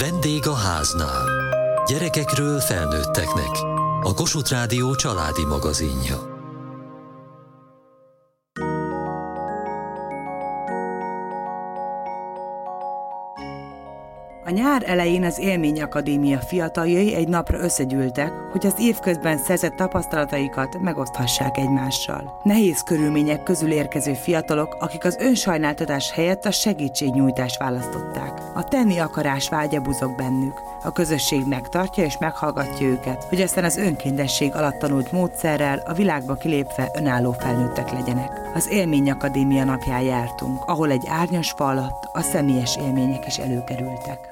Vendég a háznál. Gyerekekről felnőtteknek. A Kossuth Rádió családi magazinja. A nyár elején az Élmény Akadémia fiataljai egy napra összegyűltek, hogy az évközben szerzett tapasztalataikat megoszthassák egymással. Nehéz körülmények közül érkező fiatalok, akik az önsajnáltatás helyett a segítségnyújtást választották. A tenni akarás vágya buzog bennük. A közösség megtartja és meghallgatja őket, hogy aztán az önkéntesség alatt tanult módszerrel a világba kilépve önálló felnőttek legyenek. Az Élmény Akadémia napján jártunk, ahol egy árnyas fa alatt a személyes élmények is előkerültek.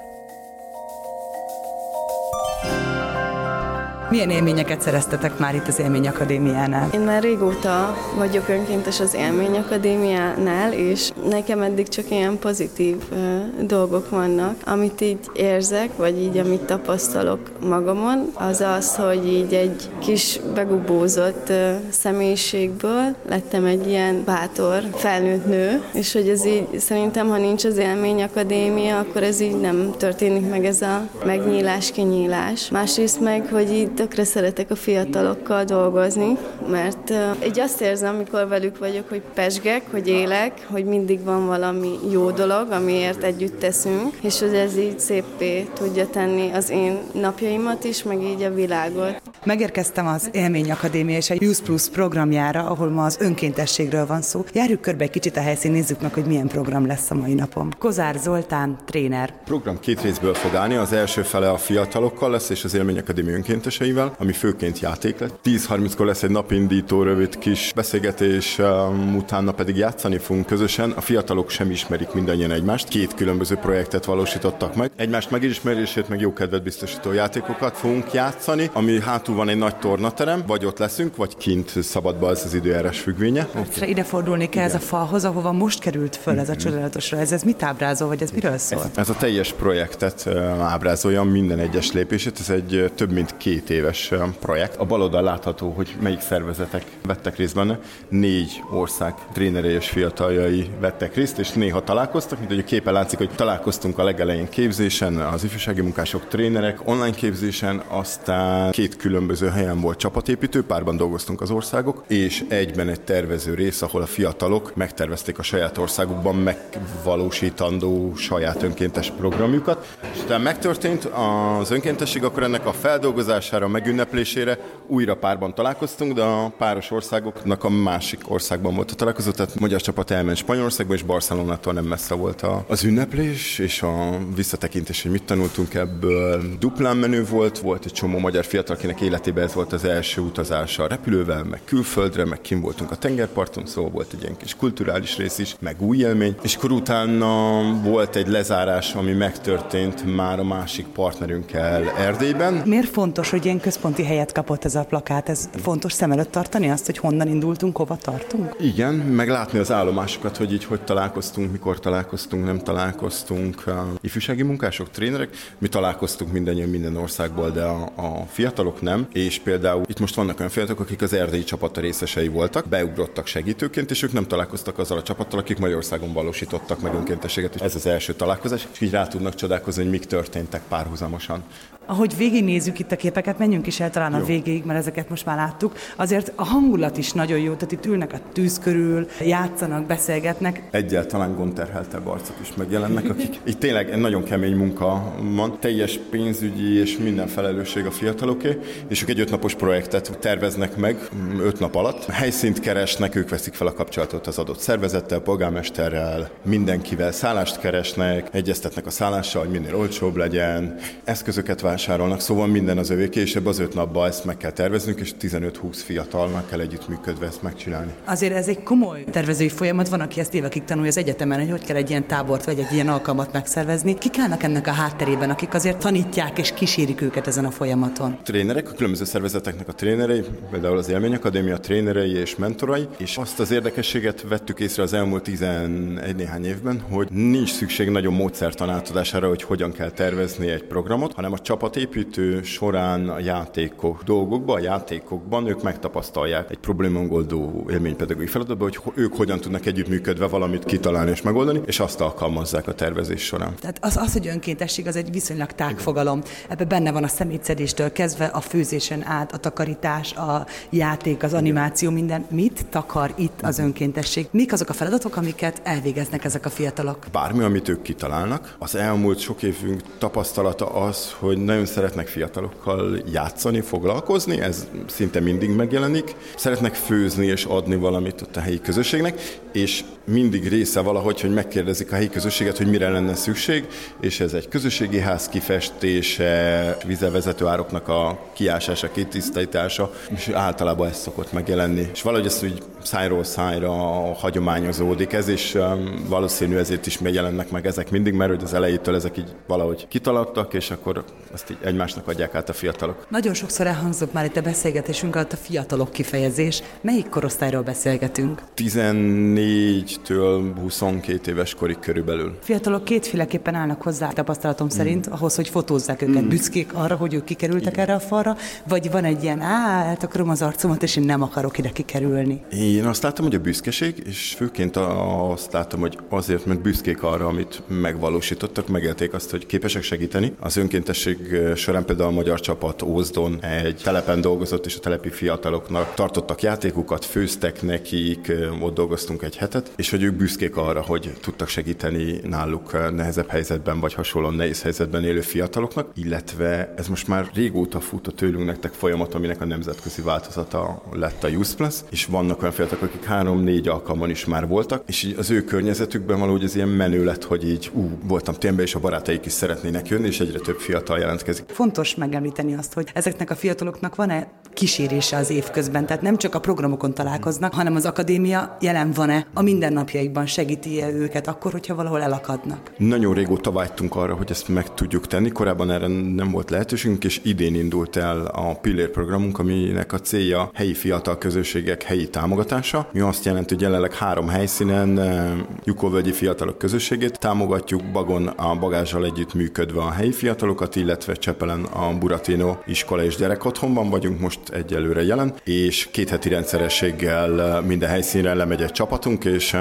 Milyen élményeket szereztetek már itt az Élmény Akadémiánál? Én már régóta vagyok önkéntes az Élmény Akadémiánál, és nekem eddig csak ilyen pozitív ö, dolgok vannak. Amit így érzek, vagy így amit tapasztalok magamon, az az, hogy így egy kis begubózott ö, személyiségből lettem egy ilyen bátor felnőtt nő, és hogy ez így szerintem, ha nincs az Élmény Akadémia, akkor ez így nem történik meg ez a megnyílás, kinyílás. Másrészt meg, hogy így tökre szeretek a fiatalokkal dolgozni, mert így azt érzem, amikor velük vagyok, hogy pesgek, hogy élek, hogy mindig van valami jó dolog, amiért együtt teszünk, és hogy ez így szépé tudja tenni az én napjaimat is, meg így a világot. Megérkeztem az Élmény Akadémia és a Youth Plus programjára, ahol ma az önkéntességről van szó. Járjuk körbe egy kicsit a helyszín, nézzük meg, hogy milyen program lesz a mai napon. Kozár Zoltán, tréner. A program két részből fog állni, az első fele a fiatalokkal lesz, és az Élmény Akadémia önkéntesei társaimmal, ami főként játék lett. 10-30-kor lesz egy napindító rövid kis beszélgetés, um, utána pedig játszani fogunk közösen. A fiatalok sem ismerik mindannyian egymást. Két különböző projektet valósítottak meg. Egymást megismerését, meg jó kedvet biztosító játékokat fogunk játszani, ami hátul van egy nagy tornaterem, vagy ott leszünk, vagy kint szabadba az az időjárás függvénye. Okay. Ide fordulni kell ez a falhoz, ahova most került föl ez a mhm. csodálatos ez, ez mit ábrázol, vagy ez miről szól? Ez, ez a teljes projektet ábrázolja, minden egyes lépését, ez egy több mint két éves projekt. A bal oldal látható, hogy melyik szervezetek vettek részt benne. Négy ország trénerei és fiataljai vettek részt, és néha találkoztak, mint hogy a képen látszik, hogy találkoztunk a legelején képzésen, az ifjúsági munkások, trénerek, online képzésen, aztán két különböző helyen volt csapatépítő, párban dolgoztunk az országok, és egyben egy tervező rész, ahol a fiatalok megtervezték a saját országukban megvalósítandó saját önkéntes programjukat. És utána megtörtént az önkéntesség, akkor ennek a feldolgozására a megünneplésére újra párban találkoztunk, de a páros országoknak a másik országban volt a találkozó, tehát a magyar csapat elment Spanyolországba, és Barcelonától nem messze volt a, az ünneplés, és a visszatekintés, hogy mit tanultunk ebből. Duplán menő volt, volt egy csomó magyar fiatal, akinek életében ez volt az első utazása a repülővel, meg külföldre, meg kim voltunk a tengerparton, szóval volt egy ilyen kis kulturális rész is, meg új élmény, és akkor utána volt egy lezárás, ami megtörtént már a másik partnerünkkel Erdélyben. Miért fontos, hogy ilyen ilyen központi helyet kapott ez a plakát. Ez fontos szem előtt tartani azt, hogy honnan indultunk, hova tartunk? Igen, meg látni az állomásokat, hogy így hogy találkoztunk, mikor találkoztunk, nem találkoztunk. Ifjúsági munkások, trénerek, mi találkoztunk mindannyian minden országból, de a, a fiatalok nem. És például itt most vannak olyan fiatalok, akik az erdélyi csapata részesei voltak, beugrottak segítőként, és ők nem találkoztak azzal a csapattal, akik Magyarországon valósítottak meg önkéntességet. Ez az első találkozás, és így rá tudnak csodálkozni, hogy mik történtek párhuzamosan. Ahogy végignézzük itt a képeket, menjünk is el talán jó. a végéig, mert ezeket most már láttuk. Azért a hangulat is nagyon jó, tehát itt ülnek a tűz körül, játszanak, beszélgetnek. Egyáltalán gondterheltebb arcok is megjelennek, akik itt tényleg egy nagyon kemény munka van, teljes pénzügyi és minden felelősség a fiataloké, és ők egy ötnapos projektet terveznek meg öt nap alatt. Helyszínt keresnek, ők veszik fel a kapcsolatot az adott szervezettel, polgármesterrel, mindenkivel, szállást keresnek, egyeztetnek a szállással, hogy minél olcsóbb legyen, eszközöket vásárolnak, szóval minden az övéké, és ebbe az öt napban ezt meg kell terveznünk, és 15-20 fiatalnak kell együttműködve ezt megcsinálni. Azért ez egy komoly tervezői folyamat, van, aki ezt évekig tanulja az egyetemen, hogy hogy kell egy ilyen tábort vagy egy ilyen alkalmat megszervezni. Kik állnak ennek a hátterében, akik azért tanítják és kísérik őket ezen a folyamaton? Trénerek, a különböző szervezeteknek a trénerei, például az Élmény Akadémia trénerei és mentorai, és azt az érdekességet vettük észre az elmúlt 11 néhány évben, hogy nincs szükség nagyon módszertan átadására, hogy hogyan kell tervezni egy programot, hanem a csapat csapatépítő során a játékok dolgokban, a játékokban ők megtapasztalják egy problémagoldó élménypedagógiai feladatban, hogy ők hogyan tudnak együttműködve valamit kitalálni és megoldani, és azt alkalmazzák a tervezés során. Tehát az, az hogy önkéntesség, az egy viszonylag tág fogalom. Ebben benne van a szemétszedéstől kezdve a főzésen át, a takarítás, a játék, az animáció, minden. Mit takar itt az önkéntesség? Mik azok a feladatok, amiket elvégeznek ezek a fiatalok? Bármi, amit ők kitalálnak. Az elmúlt sok évünk tapasztalata az, hogy nagyon szeretnek fiatalokkal játszani, foglalkozni, ez szinte mindig megjelenik. Szeretnek főzni és adni valamit ott a helyi közösségnek, és mindig része valahogy, hogy megkérdezik a helyi közösséget, hogy mire lenne szükség, és ez egy közösségi ház kifestése, vizevezető ároknak a kiásása, kitisztítása, és általában ez szokott megjelenni. És valahogy ezt úgy szájról szájra hagyományozódik ez, és um, valószínű ezért is megjelennek meg ezek mindig, mert hogy az elejétől ezek így valahogy kitaladtak, és akkor ezt így egymásnak adják át a fiatalok. Nagyon sokszor elhangzott már itt a beszélgetésünk alatt a fiatalok kifejezés. Melyik korosztályról beszélgetünk? 14-től 22 éves korig körülbelül. Fiatalok kétféleképpen állnak hozzá, tapasztalatom szerint, mm. ahhoz, hogy fotózzák őket. Mm. Büszkék arra, hogy ők kikerültek Igen. erre a falra, vagy van egy ilyen, á, eltakarom az arcomat, és én nem akarok ide kikerülni. Én azt látom, hogy a büszkeség, és főként azt látom, hogy azért, mert büszkék arra, amit megvalósítottak, megélték azt, hogy képesek segíteni. Az önkéntesség során például a magyar csapat Ózdon egy telepen dolgozott, és a telepi fiataloknak tartottak játékokat, főztek nekik, ott dolgoztunk egy hetet, és hogy ők büszkék arra, hogy tudtak segíteni náluk nehezebb helyzetben, vagy hasonlóan nehéz helyzetben élő fiataloknak, illetve ez most már régóta fut a tőlünk nektek folyamat, aminek a nemzetközi változata lett a Youth Plus, és vannak olyan fiatalok, akik három-négy alkalman is már voltak, és így az ő környezetükben valahogy ez ilyen menő lett, hogy így ú, voltam témbe, és a barátaik is szeretnének jönni, és egyre több fiatal jelentkezik. Fontos megemlíteni azt, hogy ezeknek a fiataloknak van-e kísérése az évközben, tehát nem csak a programokon találkoznak, hanem az akadémia jelen van-e a mindennapjaikban, segíti-e őket akkor, hogyha valahol elakadnak? Nagyon régóta vágytunk arra, hogy ezt meg tudjuk tenni, korábban erre nem volt lehetőségünk, és idén indult el a Pillér programunk, aminek a célja helyi fiatal közösségek helyi támogatása. Mi azt jelenti, hogy jelenleg három helyszínen eh, Jukovölgyi fiatalok közösségét támogatjuk, Bagon a bagázsal együtt működve a helyi fiatalokat, illetve Csepelen a Buratino iskola és gyerekotthonban vagyunk most egyelőre jelen, és két heti rendszerességgel eh, minden helyszínre lemegy egy csapatunk, és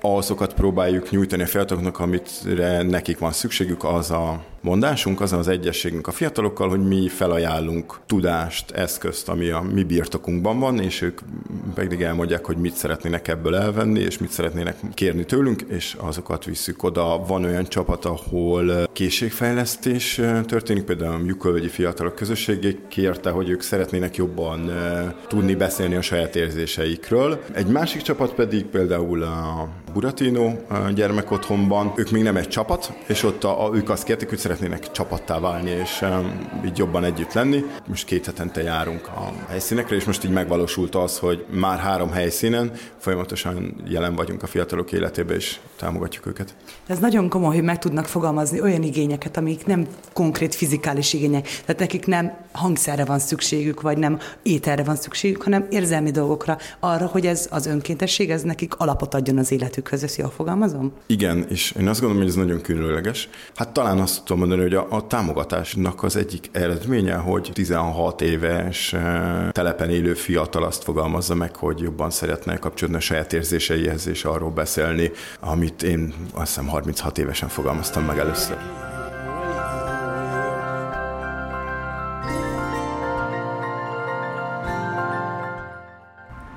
azokat próbáljuk nyújtani a fiataloknak, amit nekik van szükségük, az a mondásunk, az az egyességünk a fiatalokkal, hogy mi felajánlunk tudást, eszközt, ami a mi birtokunkban van, és ők pedig elmondják, hogy mit szeretnének ebből elvenni, és mit szeretnének kérni tőlünk, és azokat visszük oda. Van olyan csapat, ahol készségfejlesztés történik, például a Mjukölvegyi Fiatalok Közösségé kérte, hogy ők szeretnének jobban tudni beszélni a saját érzéseikről. Egy másik csapat pedig például a Buratino gyermekotthonban, ők még nem egy csapat, és ott a, a, ők azt kérték, hogy szeretnének csapattá válni, és um, így jobban együtt lenni. Most két hetente járunk a helyszínekre, és most így megvalósult az, hogy már három helyszínen folyamatosan jelen vagyunk a fiatalok életébe, és támogatjuk őket. Ez nagyon komoly, hogy meg tudnak fogalmazni olyan igényeket, amik nem konkrét fizikális igények. Tehát nekik nem hangszerre van szükségük, vagy nem ételre van szükségük, hanem érzelmi dolgokra, arra, hogy ez az önkéntesség, ez nekik alapot adjon az életükhöz. Ezt jól fogalmazom? Igen, és én azt gondolom, hogy ez nagyon különleges. Hát talán azt tudom mondani, hogy a, a támogatásnak az egyik eredménye, hogy 16 éves eh, telepen élő fiatal azt fogalmazza meg, hogy jobban szeretne kapcsolódni a saját érzéseihez és arról beszélni, amit én azt hiszem 36 évesen fogalmaztam meg először.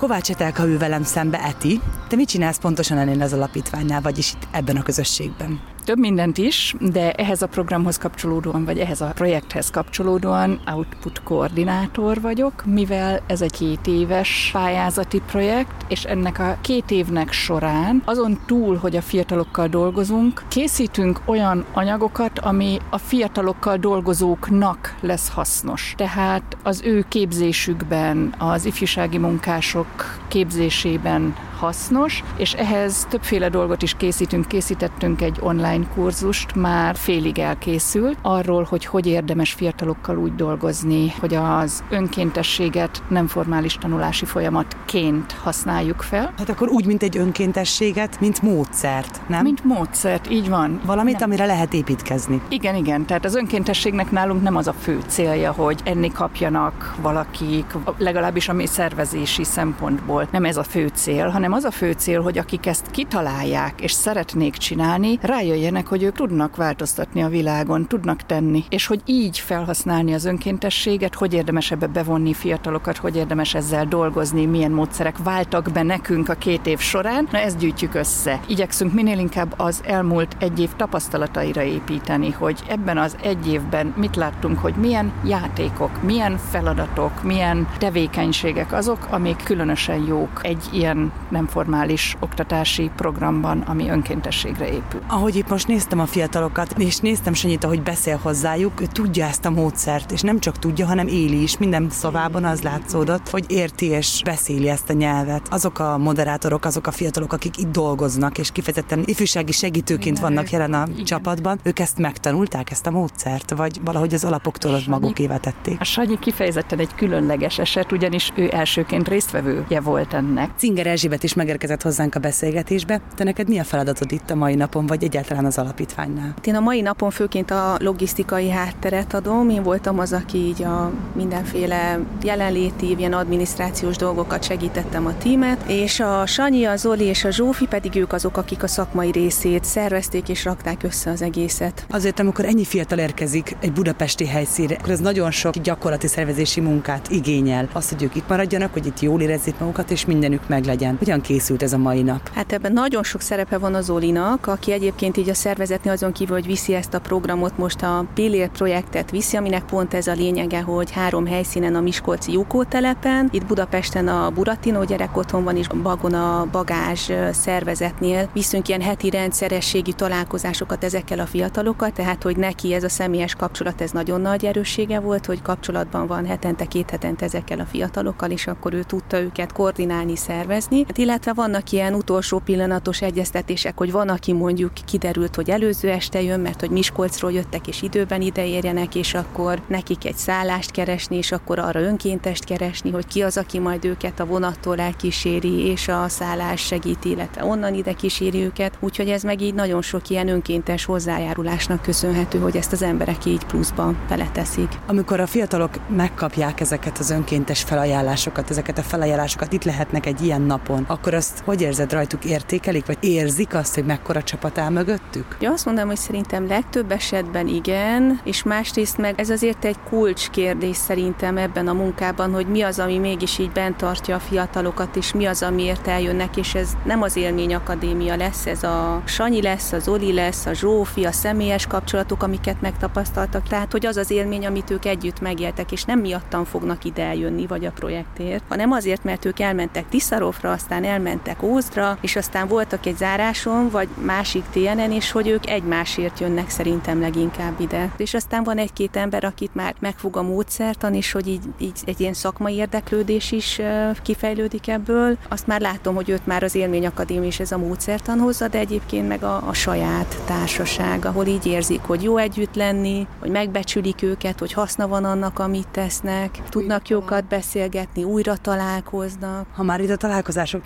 Kovács Etelka ül velem szembe, Eti. Te mit csinálsz pontosan ennél az alapítványnál, vagyis itt ebben a közösségben? Több mindent is, de ehhez a programhoz kapcsolódóan, vagy ehhez a projekthez kapcsolódóan output koordinátor vagyok, mivel ez egy két éves pályázati projekt, és ennek a két évnek során azon túl, hogy a fiatalokkal dolgozunk, készítünk olyan anyagokat, ami a fiatalokkal dolgozóknak lesz hasznos. Tehát az ő képzésükben, az ifjúsági munkások képzésében hasznos, és ehhez többféle dolgot is készítünk. Készítettünk egy online kurzust, már félig elkészült, arról, hogy hogy érdemes fiatalokkal úgy dolgozni, hogy az önkéntességet nem formális tanulási folyamatként használjuk fel. Hát akkor úgy, mint egy önkéntességet, mint módszert, nem? Mint módszert, így van. Valamit, nem. amire lehet építkezni. Igen, igen. Tehát az önkéntességnek nálunk nem az a fő célja, hogy enni kapjanak valakik, legalábbis a mi szervezési szempontból nem ez a fő cél, hanem az a fő cél, hogy akik ezt kitalálják és szeretnék csinálni, rájöjjenek, hogy ők tudnak változtatni a világon, tudnak tenni, és hogy így felhasználni az önkéntességet, hogy érdemes ebbe bevonni fiatalokat, hogy érdemes ezzel dolgozni, milyen módszerek váltak be nekünk a két év során. Na ezt gyűjtjük össze. Igyekszünk minél inkább az elmúlt egy év tapasztalataira építeni, hogy ebben az egy évben mit láttunk, hogy milyen játékok, milyen feladatok, milyen tevékenységek azok, amik különösen jók egy ilyen nem formális oktatási programban, ami önkéntességre épül. Ahogy itt most néztem a fiatalokat, és néztem Sanyit, ahogy beszél hozzájuk, ő tudja ezt a módszert, és nem csak tudja, hanem éli is. Minden szavában az látszódott, hogy érti és beszéli ezt a nyelvet. Azok a moderátorok, azok a fiatalok, akik itt dolgoznak, és kifejezetten ifjúsági segítőként Igen. vannak jelen a Igen. csapatban, ők ezt megtanulták, ezt a módszert, vagy valahogy az alapoktól az magukévá tették. A Sanyi kifejezetten egy különleges eset, ugyanis ő elsőként résztvevője volt ennek. Cinger Erzsébet is megérkezett hozzánk a beszélgetésbe. Te neked mi a feladatod itt a mai napon, vagy egyáltalán az alapítványnál? Én a mai napon főként a logisztikai hátteret adom. Én voltam az, aki így a mindenféle jelenléti, ilyen adminisztrációs dolgokat segítettem a tímet, és a Sanyi, a Zoli és a Zsófi pedig ők azok, akik a szakmai részét szervezték és rakták össze az egészet. Azért, amikor ennyi fiatal érkezik egy budapesti helyszínre, akkor ez nagyon sok gyakorlati szervezési munkát igényel. Az, hogy ők itt maradjanak, hogy itt jól érezzék magukat, és mindenük meglegyen. Hogyan készült ez a mai nap? Hát ebben nagyon sok szerepe van az Zolinak, aki egyébként így a szervezetni azon kívül, hogy viszi ezt a programot, most a Pillér projektet viszi, aminek pont ez a lényege, hogy három helyszínen a Miskolci Jukó telepen, itt Budapesten a Buratino van, és Bagon a Bagázs szervezetnél viszünk ilyen heti rendszerességi találkozásokat ezekkel a fiatalokkal, tehát hogy neki ez a személyes kapcsolat, ez nagyon nagy erőssége volt, hogy kapcsolatban van hetente, két hetente ezekkel a fiatalokkal, és akkor ő tudta őket koordinálni, szervezni. Hát illetve vannak ilyen utolsó pillanatos egyeztetések, hogy van, aki mondjuk kiderült, hogy előző este jön, mert hogy Miskolcról jöttek, és időben ide érjenek, és akkor nekik egy szállást keresni, és akkor arra önkéntest keresni, hogy ki az, aki majd őket a vonattól elkíséri, és a szállás segíti, illetve onnan ide kíséri őket. Úgyhogy ez meg így nagyon sok ilyen önkéntes hozzájárulásnak köszönhető, hogy ezt az emberek így pluszban beleteszik. Amikor a fiatalok megkapják ezeket az önkéntes felajánlásokat, ezeket a felajánlásokat itt lehetnek egy ilyen napon, akkor azt hogy érzed rajtuk értékelik, vagy érzik azt, hogy mekkora csapat áll mögöttük? Ja, azt mondom, hogy szerintem legtöbb esetben igen, és másrészt meg ez azért egy kulcskérdés szerintem ebben a munkában, hogy mi az, ami mégis így bent tartja a fiatalokat, és mi az, amiért eljönnek, és ez nem az élmény akadémia lesz, ez a Sanyi lesz, az Oli lesz, a Zsófi, a személyes kapcsolatok, amiket megtapasztaltak. Tehát, hogy az az élmény, amit ők együtt megéltek, és nem miattan fognak ide eljönni, vagy a projektért, hanem azért, mert ők elmentek Tiszarofra, aztán elmentek Ózdra, és aztán voltak egy záráson, vagy másik TNN, és hogy ők egymásért jönnek szerintem leginkább ide. És aztán van egy-két ember, akit már megfog a módszertan, és hogy így, így egy ilyen szakmai érdeklődés is kifejlődik ebből. Azt már látom, hogy őt már az Élmény Akadémia és ez a módszertan hozza, de egyébként meg a, a saját társaság, ahol így érzik, hogy jó együtt lenni, hogy megbecsülik őket, hogy haszna van annak, amit tesznek, tudnak jókat beszélgetni, újra találkoznak. Ha már itt a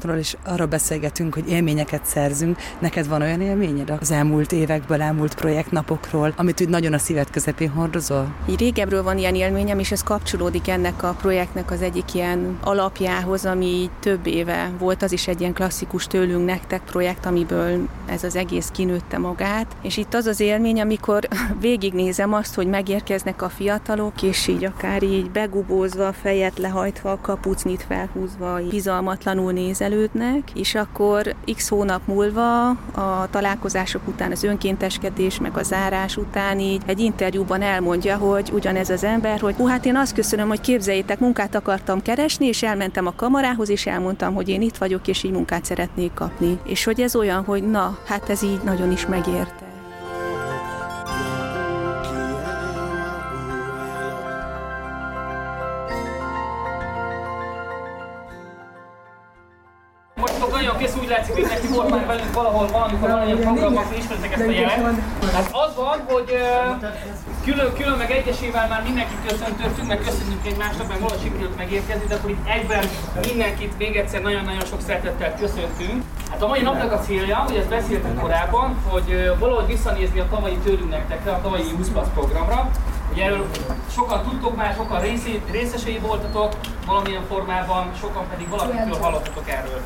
találkozásokról is arra beszélgetünk, hogy élményeket szerzünk, neked van olyan élményed az elmúlt évekből, elmúlt projektnapokról, amit úgy nagyon a szíved közepén hordozol? Így régebről van ilyen élményem, és ez kapcsolódik ennek a projektnek az egyik ilyen alapjához, ami több éve volt, az is egy ilyen klasszikus tőlünk nektek projekt, amiből ez az egész kinőtte magát. És itt az az élmény, amikor végignézem azt, hogy megérkeznek a fiatalok, és így akár így begubózva, fejet lehajtva, kapucnit felhúzva, bizalmatlanul nézelődnek, és akkor x hónap múlva a találkozások után, az önkénteskedés, meg a zárás után így egy interjúban elmondja, hogy ugyanez az ember, hogy hú, hát én azt köszönöm, hogy képzeljétek, munkát akartam keresni, és elmentem a kamarához, és elmondtam, hogy én itt vagyok, és így munkát szeretnék kapni. És hogy ez olyan, hogy na, hát ez így nagyon is megérte. Valamikor valamilyen programban, ismeritek ezt a jelet. Hát az van, hogy külön, külön meg egyesével már mindenkit köszöntöttünk, meg köszönjük egymásnak, mert valahogy sikerült megérkezni, de akkor itt egyben mindenkit még egyszer nagyon-nagyon sok szeretettel köszöntünk. Hát a mai napnak a célja, hogy ezt beszéltünk korábban, hogy valahogy visszanézni a tavalyi tőlünk nektek, a tavalyi 20 programra, Ugye erről sokan tudtok már, sokan részesei voltatok valamilyen formában, sokan pedig valakitől hallottatok erről.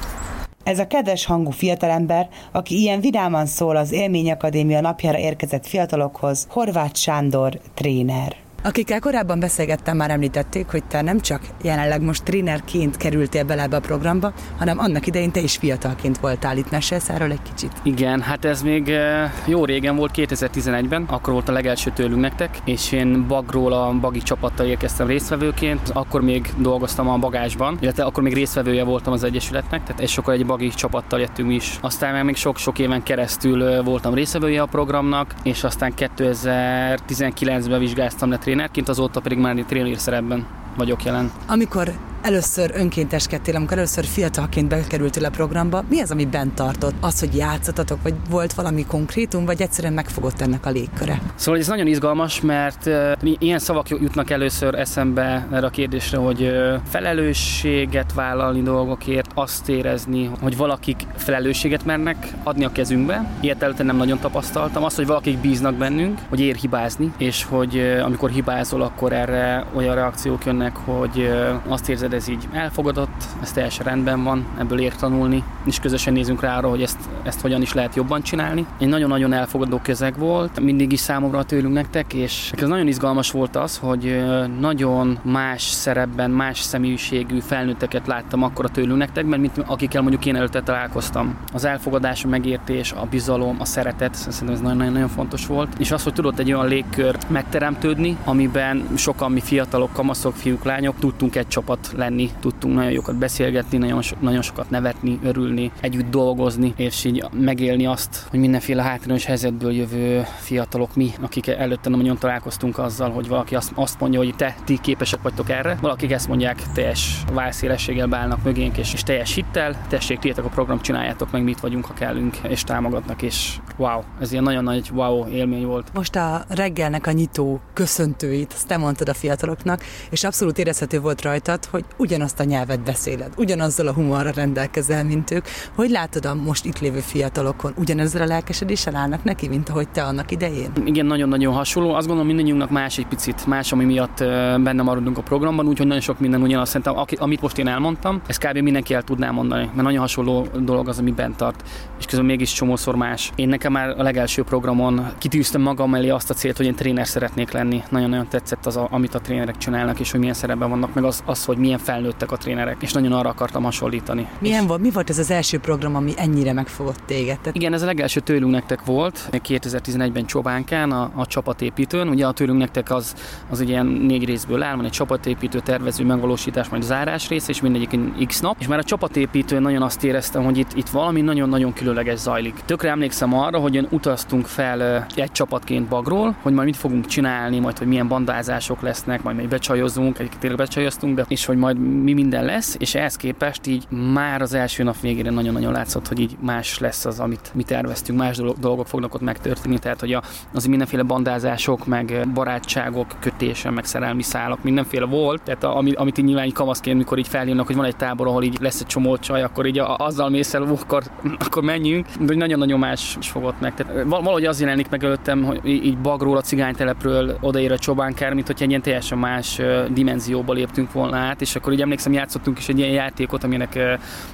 Ez a kedves hangú fiatalember, aki ilyen vidáman szól az Élményakadémia napjára érkezett fiatalokhoz, Horváth Sándor tréner. Akikkel korábban beszélgettem, már említették, hogy te nem csak jelenleg most trénerként kerültél bele ebbe a programba, hanem annak idején te is fiatalként voltál itt. Mesélsz erről egy kicsit? Igen, hát ez még eh, jó régen volt, 2011-ben, akkor volt a legelső tőlünk nektek, és én Bagról a Bagi csapattal érkeztem résztvevőként, akkor még dolgoztam a bagásban, illetve akkor még résztvevője voltam az Egyesületnek, tehát egy sokkal egy Bagi csapattal jöttünk is. Aztán még sok-sok éven keresztül eh, voltam résztvevője a programnak, és aztán 2019-ben vizsgáztam le trénerként, azóta pedig már tréner szerepben vagyok jelen. Amikor először önkénteskedtél, amikor először fiatalként bekerültél a programba, mi az, ami bent tartott? Az, hogy játszatatok, vagy volt valami konkrétum, vagy egyszerűen megfogott ennek a légköre? Szóval ez nagyon izgalmas, mert ilyen szavak jutnak először eszembe erre a kérdésre, hogy uh, felelősséget vállalni dolgokért, azt érezni, hogy valakik felelősséget mernek adni a kezünkbe. Ilyet előtte nem nagyon tapasztaltam. Az, hogy valakik bíznak bennünk, hogy ér hibázni, és hogy amikor hibázol, akkor erre olyan reakciók jönnek, hogy azt érzed, ez így elfogadott, ez teljesen rendben van, ebből ér tanulni, és közösen nézünk rá arra, hogy ezt, ezt hogyan is lehet jobban csinálni. Egy nagyon-nagyon elfogadó közeg volt, mindig is számomra tőlünk nektek, és ez nagyon izgalmas volt az, hogy nagyon más szerepben, más személyiségű felnőtteket láttam akkor a tőlünk nektek, mert mint akikkel mondjuk én előtte találkoztam. Az elfogadás, a megértés, a bizalom, a szeretet, szerintem ez nagyon-nagyon fontos volt. És az, hogy tudott egy olyan légkör megteremtődni, amiben sokan mi fiatalok, kamaszok, fiúk, lányok tudtunk egy csapat lenni, tudtunk nagyon jókat beszélgetni, nagyon, so, nagyon sokat nevetni, örülni, együtt dolgozni, és így megélni azt, hogy mindenféle hátrányos helyzetből jövő fiatalok mi, akik előtte nem nagyon találkoztunk azzal, hogy valaki azt, azt mondja, hogy te, ti képesek vagytok erre, valakik ezt mondják, teljes válszélességgel beállnak mögénk, és, és teljes hittel, tessék, tietek a program, csináljátok meg, mit vagyunk, ha kellünk, és támogatnak, és wow, ez ilyen nagyon nagy wow élmény volt. Most a reggelnek a nyitó köszöntőit, azt te mondtad a fiataloknak, és abszolút érezhető volt rajtad, hogy ugyanazt a nyelvet beszéled, ugyanazzal a humorra rendelkezel, mint ők. Hogy látod a most itt lévő fiatalokon? Ugyanezzel a lelkesedéssel állnak neki, mint ahogy te annak idején? Igen, nagyon-nagyon hasonló. Azt gondolom mindannyiunknak más egy picit, más, ami miatt benne maradunk a programban, úgyhogy nagyon sok minden ugyanaz. Szerintem, amit most én elmondtam, ezt kb. mindenki el tudná mondani, mert nagyon hasonló dolog az, ami bent tart, és közben mégis csomószor más. Én nekem már a legelső programon kitűztem magam elé azt a célt, hogy én tréner szeretnék lenni. Nagyon-nagyon tetszett az, amit a trénerek csinálnak, és hogy milyen szerepben vannak, meg az, az hogy milyen felnőttek a trénerek, és nagyon arra akartam hasonlítani. Milyen volt, mi volt ez az első program, ami ennyire megfogott téged? Tehát... Igen, ez a legelső tőlünk nektek volt, 2011-ben Csobánkán, a, a csapatépítőn. Ugye a tőlünk nektek az, az egy ilyen négy részből áll, van egy csapatépítő, tervező, megvalósítás, majd zárás rész, és mindegyik X nap. És már a csapatépítőn nagyon azt éreztem, hogy itt, itt valami nagyon-nagyon különleges zajlik. Tökre emlékszem arra, hogy utaztunk fel egy csapatként Bagról, hogy majd mit fogunk csinálni, majd hogy milyen bandázások lesznek, majd még becsajozunk, egyébként tényleg becsajoztunk, de és hogy majd mi minden lesz, és ehhez képest így már az első nap végére nagyon-nagyon látszott, hogy így más lesz az, amit mi terveztünk, más dolgok fognak ott megtörténni, tehát hogy az mindenféle bandázások, meg barátságok, kötése, meg szerelmi szálak, mindenféle volt, tehát a, amit így nyilván így kamaszként, mikor így felhívnak, hogy van egy tábor, ahol így lesz egy csomó csaj, akkor így a, azzal mész el, akkor, akkor menjünk, de nagyon-nagyon más fogott meg. Tehát valahogy az jelenik meg előttem, hogy így bagról, a cigánytelepről odaér a csobánkár, mint hogy egy ilyen teljesen más dimenzióba léptünk volna át, és akkor így emlékszem, játszottunk is egy ilyen játékot, aminek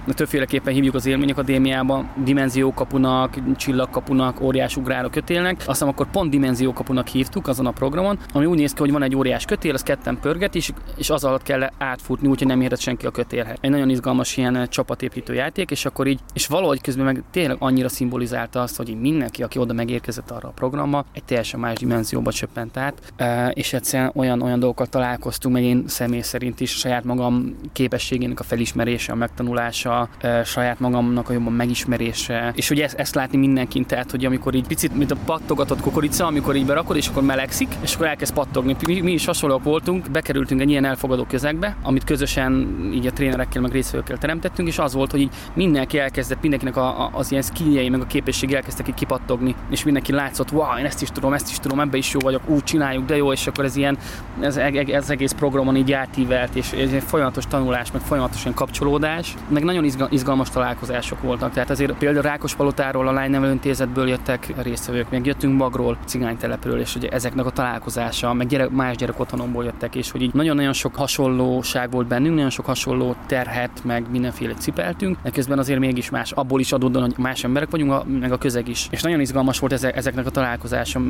többféleképpen hívjuk az élményakadémiában, dimenziókapunak, csillagkapunak, óriás ugráló kötélnek. Aztán akkor pont dimenziókapunak hívtuk azon a programon, ami úgy néz ki, hogy van egy óriás kötél, az ketten pörget is, és az alatt kell átfutni, úgyhogy nem érhet senki a kötélhez. Egy nagyon izgalmas ilyen csapatépítő játék, és akkor így, és valahogy közben meg tényleg annyira szimbolizálta azt, hogy mindenki, aki oda megérkezett arra a programba, egy teljesen más dimenzióba csöppent át, és egyszerűen olyan, olyan dolgokat találkoztunk, meg én személy szerint is saját magam képességének a felismerése, a megtanulása, saját magamnak a jobban megismerése, és hogy ezt, ezt látni mindenkin, tehát hogy amikor így picit, mint a pattogatott kukorica, amikor így berakod, és akkor melegszik, és akkor elkezd pattogni. Mi, mi is hasonlóak voltunk, bekerültünk egy ilyen elfogadó közegbe, amit közösen így a trénerekkel, meg részvevőkkel teremtettünk, és az volt, hogy így mindenki elkezdett, mindenkinek a, a, az ilyen skilljei, meg a képesség elkezdtek így kipattogni, és mindenki látszott, wow, én ezt is tudom, ezt is tudom, ebbe is jó vagyok, úgy csináljuk, de jó, és akkor ez ilyen, ez, ez egész programon így átívelt, és ez egy folyamatos tanulás, meg folyamatos ilyen kapcsolódás, meg nagyon izgalmas találkozások voltak. Tehát azért például Rákospalotáról, a Lány Intézetből jöttek résztvevők, meg jöttünk Magról, cigánytelepről, és ugye ezeknek a találkozása, meg gyerek, más gyerek otthonomból jöttek, és hogy így nagyon-nagyon sok hasonlóság volt bennünk, nagyon sok hasonló terhet, meg mindenféle cipeltünk, de közben azért mégis más, abból is adódóan, hogy más emberek vagyunk, meg a közeg is. És nagyon izgalmas volt ezeknek a találkozása,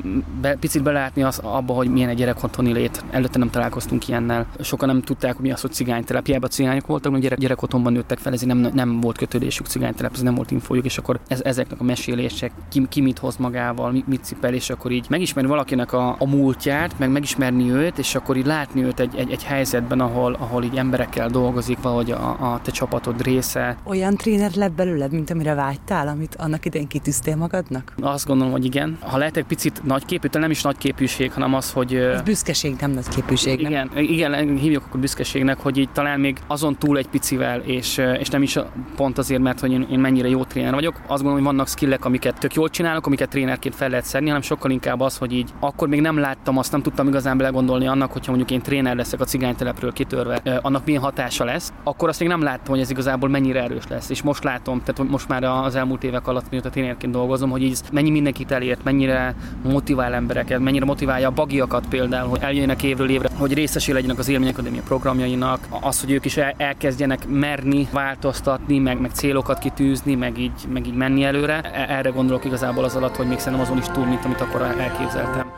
be, picit belátni az abba, hogy milyen egy gyerek otthoni lét. Előtte nem találkoztunk ilyennel. Sokan nem tudták, hogy mi az, hogy cigánytelep. Hiába cigányok voltak, hogy gyerek, gyerek otthonban nőttek fel, ezért nem, nem volt kötődésük cigánytelep, ez nem volt infójuk, és akkor ez, ezeknek a mesélések, ki, ki mit hoz magával, mit, mit cipel, és akkor így megismerni valakinek a, a múltját, meg megismerni őt, és akkor így látni őt egy, egy, egy helyzetben, ahol, ahol így emberekkel dolgozik, vagy a, a te csapatod része. Olyan tréner lett belőled, mint amire vágytál, amit annak idején kitűztél magadnak? Azt gondolom, hogy igen. Ha lehet egy picit nagyképű, nem is nagyképűség, hanem az, hogy... Ez büszkeség, nem nagyképűség. Igen, nem? igen, hívjuk akkor büszkeségnek, hogy így talán még azon túl egy picivel, és, és nem is pont azért, mert hogy én, én mennyire jó tréner vagyok. Azt gondolom, hogy vannak skillek, amiket tök jól csinálok, amiket trénerként fel lehet szedni, hanem sokkal inkább az, hogy így akkor még nem láttam azt, nem tudtam igazán belegondolni annak, hogyha mondjuk én tréner leszek a cigánytelepről kitörve, annak milyen hatása lesz, akkor azt még nem láttam, hogy ez igazából mennyire erős lesz. És most látom, tehát most már az elmúlt évek alatt, mióta trénerként dolgozom, hogy így mennyi mindenkit elért, mennyire motivál embereket, mennyire motiválja a bagiakat például, hogy eljönnek évről évre, hogy részesé legyenek az Élményakadémia programjainak, az, hogy ők is elkezdjenek merni változtatni, meg, meg célokat kitűzni, meg így, meg így menni előre. E, erre gondolok igazából az alatt, hogy még szerintem azon is túl, mint amit akkor elképzeltem.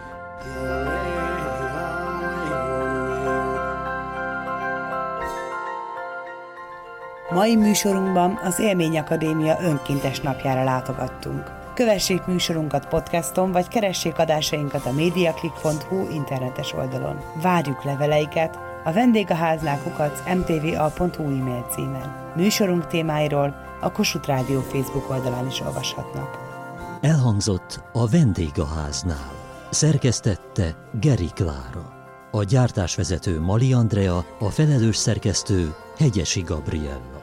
Mai műsorunkban az Élmény Akadémia önkéntes napjára látogattunk. Kövessék műsorunkat podcaston, vagy keressék adásainkat a mediaclick.hu internetes oldalon. Várjuk leveleiket a vendégháznál kukac mtva.hu e-mail címen. Műsorunk témáiról a Kossuth Rádió Facebook oldalán is olvashatnak. Elhangzott a vendégháznál. Szerkesztette Geri Klára. A gyártásvezető Mali Andrea, a felelős szerkesztő Hegyesi Gabriella.